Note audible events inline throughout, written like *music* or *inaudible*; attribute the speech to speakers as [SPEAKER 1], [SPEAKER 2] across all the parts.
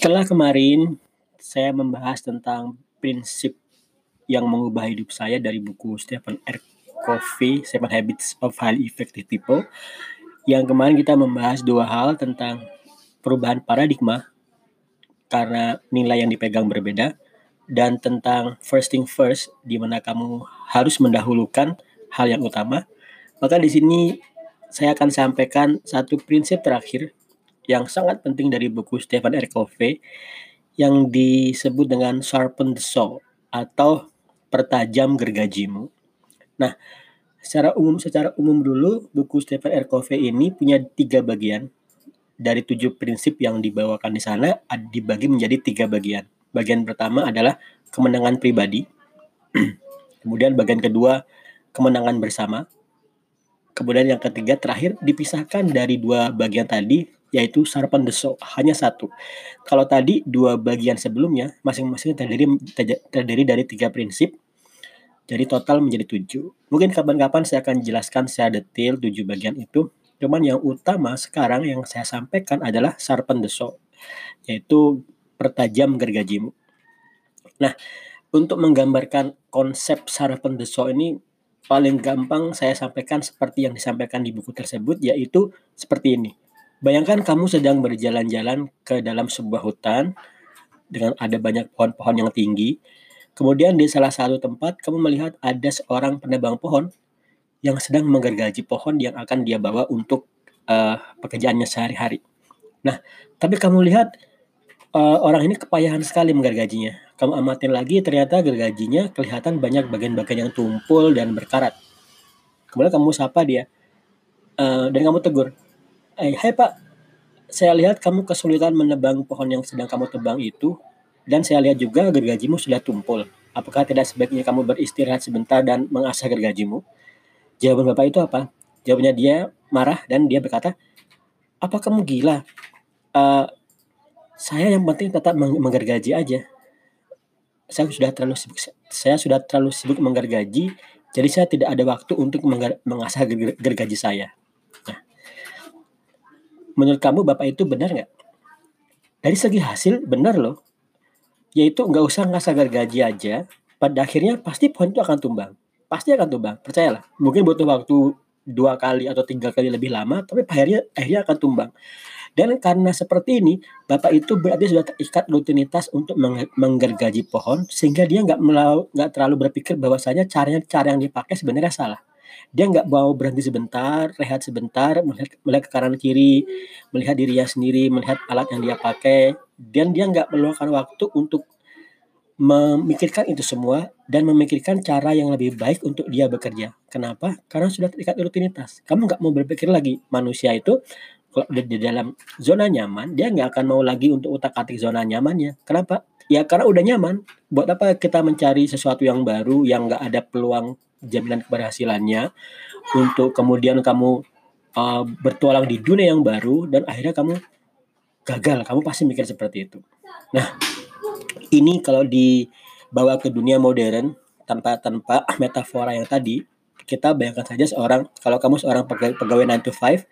[SPEAKER 1] Setelah kemarin saya membahas tentang prinsip yang mengubah hidup saya dari buku Stephen R. Covey, Seven Habits of Highly Effective People. Yang kemarin kita membahas dua hal tentang perubahan paradigma karena nilai yang dipegang berbeda dan tentang first thing first di mana kamu harus mendahulukan hal yang utama. Maka di sini saya akan sampaikan satu prinsip terakhir yang sangat penting dari buku Stephen R. Covey yang disebut dengan sharpen the saw atau pertajam gergajimu. Nah, secara umum secara umum dulu buku Stephen R. Covey ini punya tiga bagian dari tujuh prinsip yang dibawakan di sana dibagi menjadi tiga bagian. Bagian pertama adalah kemenangan pribadi. *clears throat* Kemudian bagian kedua kemenangan bersama. Kemudian yang ketiga terakhir dipisahkan dari dua bagian tadi yaitu sarapan deso hanya satu. Kalau tadi dua bagian sebelumnya masing-masing terdiri terdiri dari tiga prinsip. Jadi total menjadi tujuh. Mungkin kapan-kapan saya akan jelaskan secara detail tujuh bagian itu. Cuman yang utama sekarang yang saya sampaikan adalah sarpan deso, yaitu pertajam gergajimu. Nah, untuk menggambarkan konsep sarapan deso ini paling gampang saya sampaikan seperti yang disampaikan di buku tersebut yaitu seperti ini Bayangkan kamu sedang berjalan-jalan ke dalam sebuah hutan dengan ada banyak pohon-pohon yang tinggi. Kemudian di salah satu tempat kamu melihat ada seorang penebang pohon yang sedang menggergaji pohon yang akan dia bawa untuk uh, pekerjaannya sehari-hari. Nah, tapi kamu lihat uh, orang ini kepayahan sekali menggergajinya. Kamu amatin lagi ternyata gergajinya kelihatan banyak bagian-bagian yang tumpul dan berkarat. Kemudian kamu sapa dia uh, dan kamu tegur, Eh, hai Pak, saya lihat kamu kesulitan menebang pohon yang sedang kamu tebang itu, dan saya lihat juga gergajimu sudah tumpul. Apakah tidak sebaiknya kamu beristirahat sebentar dan mengasah gergajimu? Jawaban Bapak itu apa? Jawabannya dia marah dan dia berkata, apa kamu gila? Uh, saya yang penting tetap meng menggergaji aja. Saya sudah terlalu sibuk, saya sudah terlalu sibuk menggergaji, jadi saya tidak ada waktu untuk mengasah gergaji saya. Menurut kamu Bapak itu benar nggak? Dari segi hasil benar loh. Yaitu nggak usah ngasah gaji aja. Pada akhirnya pasti pohon itu akan tumbang. Pasti akan tumbang. Percayalah. Mungkin butuh waktu dua kali atau tiga kali lebih lama, tapi akhirnya akhirnya akan tumbang. Dan karena seperti ini, Bapak itu berarti sudah terikat rutinitas untuk menggergaji pohon, sehingga dia nggak nggak terlalu berpikir bahwasanya caranya cara yang dipakai sebenarnya salah. Dia nggak mau berhenti sebentar, rehat sebentar, melihat, melihat ke kanan kiri, melihat dirinya sendiri, melihat alat yang dia pakai, dan dia nggak meluangkan waktu untuk memikirkan itu semua dan memikirkan cara yang lebih baik untuk dia bekerja. Kenapa? Karena sudah terikat rutinitas. Kamu nggak mau berpikir lagi. Manusia itu kalau udah di dalam zona nyaman, dia nggak akan mau lagi untuk utak-atik zona nyamannya. Kenapa? Ya karena udah nyaman. Buat apa kita mencari sesuatu yang baru yang nggak ada peluang jaminan keberhasilannya untuk kemudian kamu uh, bertualang di dunia yang baru dan akhirnya kamu gagal. Kamu pasti mikir seperti itu. Nah ini kalau dibawa ke dunia modern tanpa tanpa metafora yang tadi kita bayangkan saja seorang kalau kamu seorang pegawai, pegawai 9 to 5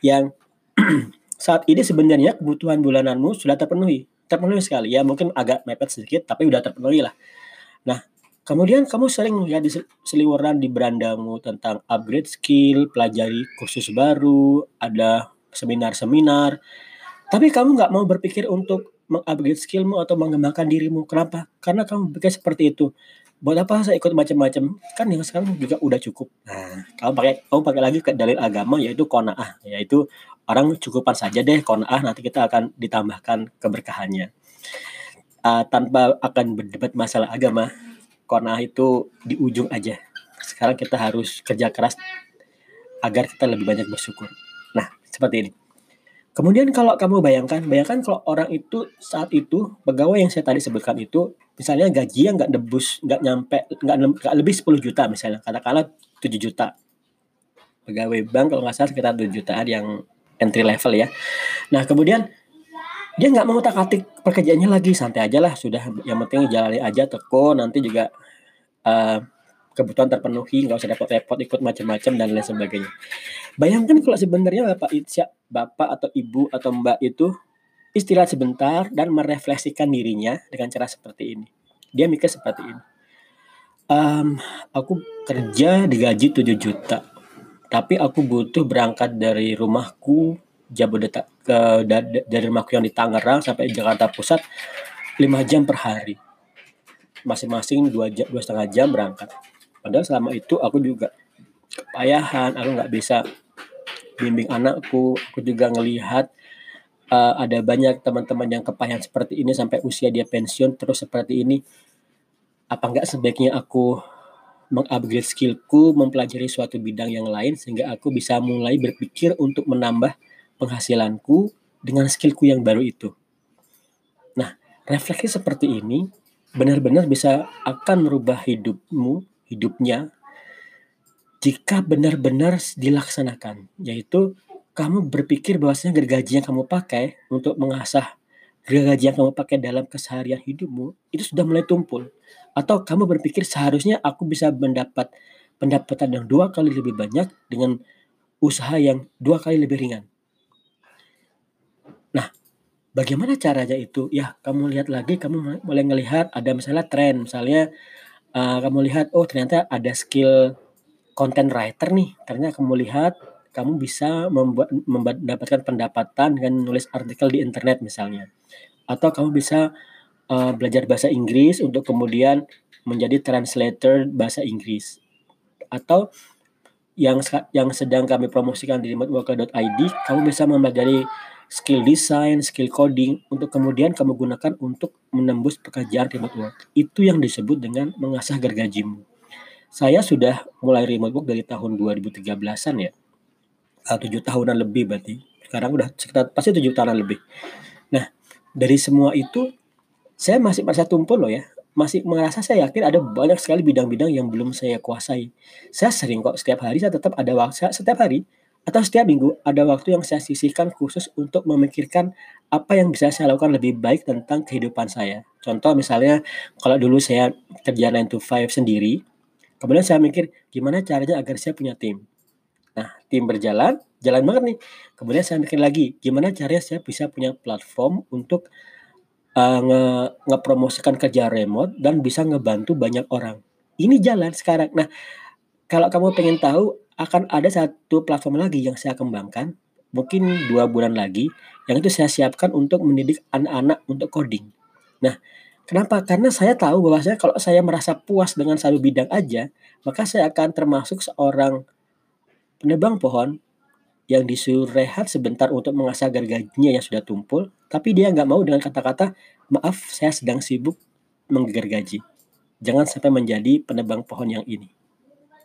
[SPEAKER 1] yang *clears throat* saat ini sebenarnya kebutuhan bulananmu sudah terpenuhi. Terpenuhi sekali. Ya mungkin agak mepet sedikit tapi udah terpenuhi lah. Nah Kemudian kamu sering di seliweran di berandamu tentang upgrade skill, pelajari kursus baru, ada seminar-seminar. Tapi kamu nggak mau berpikir untuk mengupgrade skillmu atau mengembangkan dirimu. Kenapa? Karena kamu berpikir seperti itu. Buat apa saya ikut macam-macam? Kan yang sekarang juga udah cukup. Nah, kamu pakai kamu pakai lagi ke dalil agama yaitu konaah, yaitu orang cukupan saja deh konaah nanti kita akan ditambahkan keberkahannya. Uh, tanpa akan berdebat masalah agama, kona itu di ujung aja. Sekarang kita harus kerja keras agar kita lebih banyak bersyukur. Nah, seperti ini. Kemudian kalau kamu bayangkan, bayangkan kalau orang itu saat itu pegawai yang saya tadi sebutkan itu, misalnya gaji yang nggak debus, nggak nyampe, nggak lebih 10 juta misalnya, katakanlah 7 juta. Pegawai bank kalau nggak salah sekitar 7 jutaan yang entry level ya. Nah kemudian dia nggak mau tak atik pekerjaannya lagi santai aja lah sudah yang penting jalani aja teko nanti juga uh, kebutuhan terpenuhi nggak usah repot-repot ikut macam-macam dan lain sebagainya bayangkan kalau sebenarnya bapak Isya bapak atau ibu atau mbak itu istirahat sebentar dan merefleksikan dirinya dengan cara seperti ini. Dia mikir seperti ini. Um, aku kerja digaji 7 juta, tapi aku butuh berangkat dari rumahku Jabodetabek ke dari rumahku yang di Tangerang sampai Jakarta Pusat 5 jam per hari. Masing-masing dua jam dua setengah jam berangkat. Padahal selama itu aku juga kepayahan, aku nggak bisa bimbing anakku, aku juga ngelihat uh, ada banyak teman-teman yang kepayahan seperti ini sampai usia dia pensiun terus seperti ini. Apa nggak sebaiknya aku mengupgrade skillku, mempelajari suatu bidang yang lain sehingga aku bisa mulai berpikir untuk menambah penghasilanku dengan skillku yang baru itu. Nah, refleksi seperti ini benar-benar bisa akan merubah hidupmu, hidupnya jika benar-benar dilaksanakan, yaitu kamu berpikir bahwasanya gergaji yang kamu pakai untuk mengasah gergaji yang kamu pakai dalam keseharian hidupmu itu sudah mulai tumpul. Atau kamu berpikir seharusnya aku bisa mendapat pendapatan yang dua kali lebih banyak dengan usaha yang dua kali lebih ringan. Nah, bagaimana caranya itu? Ya, kamu lihat lagi, kamu mulai melihat ada misalnya tren, misalnya uh, kamu lihat, oh ternyata ada skill content writer nih, karena kamu lihat kamu bisa membuat mendapatkan pendapatan dengan menulis artikel di internet misalnya. Atau kamu bisa uh, belajar bahasa Inggris untuk kemudian menjadi translator bahasa Inggris. Atau yang yang sedang kami promosikan di remoteworker.id, kamu bisa mempelajari skill design, skill coding untuk kemudian kamu gunakan untuk menembus pekerjaan remote work. Itu yang disebut dengan mengasah gergajimu. Saya sudah mulai remote work dari tahun 2013-an ya. Uh, tujuh tahunan lebih berarti. Sekarang udah sekitar pasti tujuh tahunan lebih. Nah, dari semua itu saya masih merasa tumpul loh ya. Masih merasa saya yakin ada banyak sekali bidang-bidang yang belum saya kuasai. Saya sering kok setiap hari saya tetap ada waktu setiap hari atau setiap minggu ada waktu yang saya sisihkan khusus untuk memikirkan apa yang bisa saya lakukan lebih baik tentang kehidupan saya. Contoh misalnya kalau dulu saya kerja 9 to 5 sendiri, Kemudian saya mikir gimana caranya agar saya punya tim. Nah, tim berjalan, jalan banget nih. Kemudian saya mikir lagi, gimana caranya saya bisa punya platform untuk uh, nge ngepromosikan kerja remote dan bisa ngebantu banyak orang. Ini jalan sekarang. Nah, kalau kamu pengen tahu, akan ada satu platform lagi yang saya kembangkan, mungkin dua bulan lagi, yang itu saya siapkan untuk mendidik anak-anak untuk coding. Nah, Kenapa? Karena saya tahu bahwa saya kalau saya merasa puas dengan satu bidang aja, maka saya akan termasuk seorang penebang pohon yang disuruh rehat sebentar untuk mengasah gergajinya yang sudah tumpul, tapi dia nggak mau dengan kata-kata, maaf saya sedang sibuk menggergaji. Jangan sampai menjadi penebang pohon yang ini.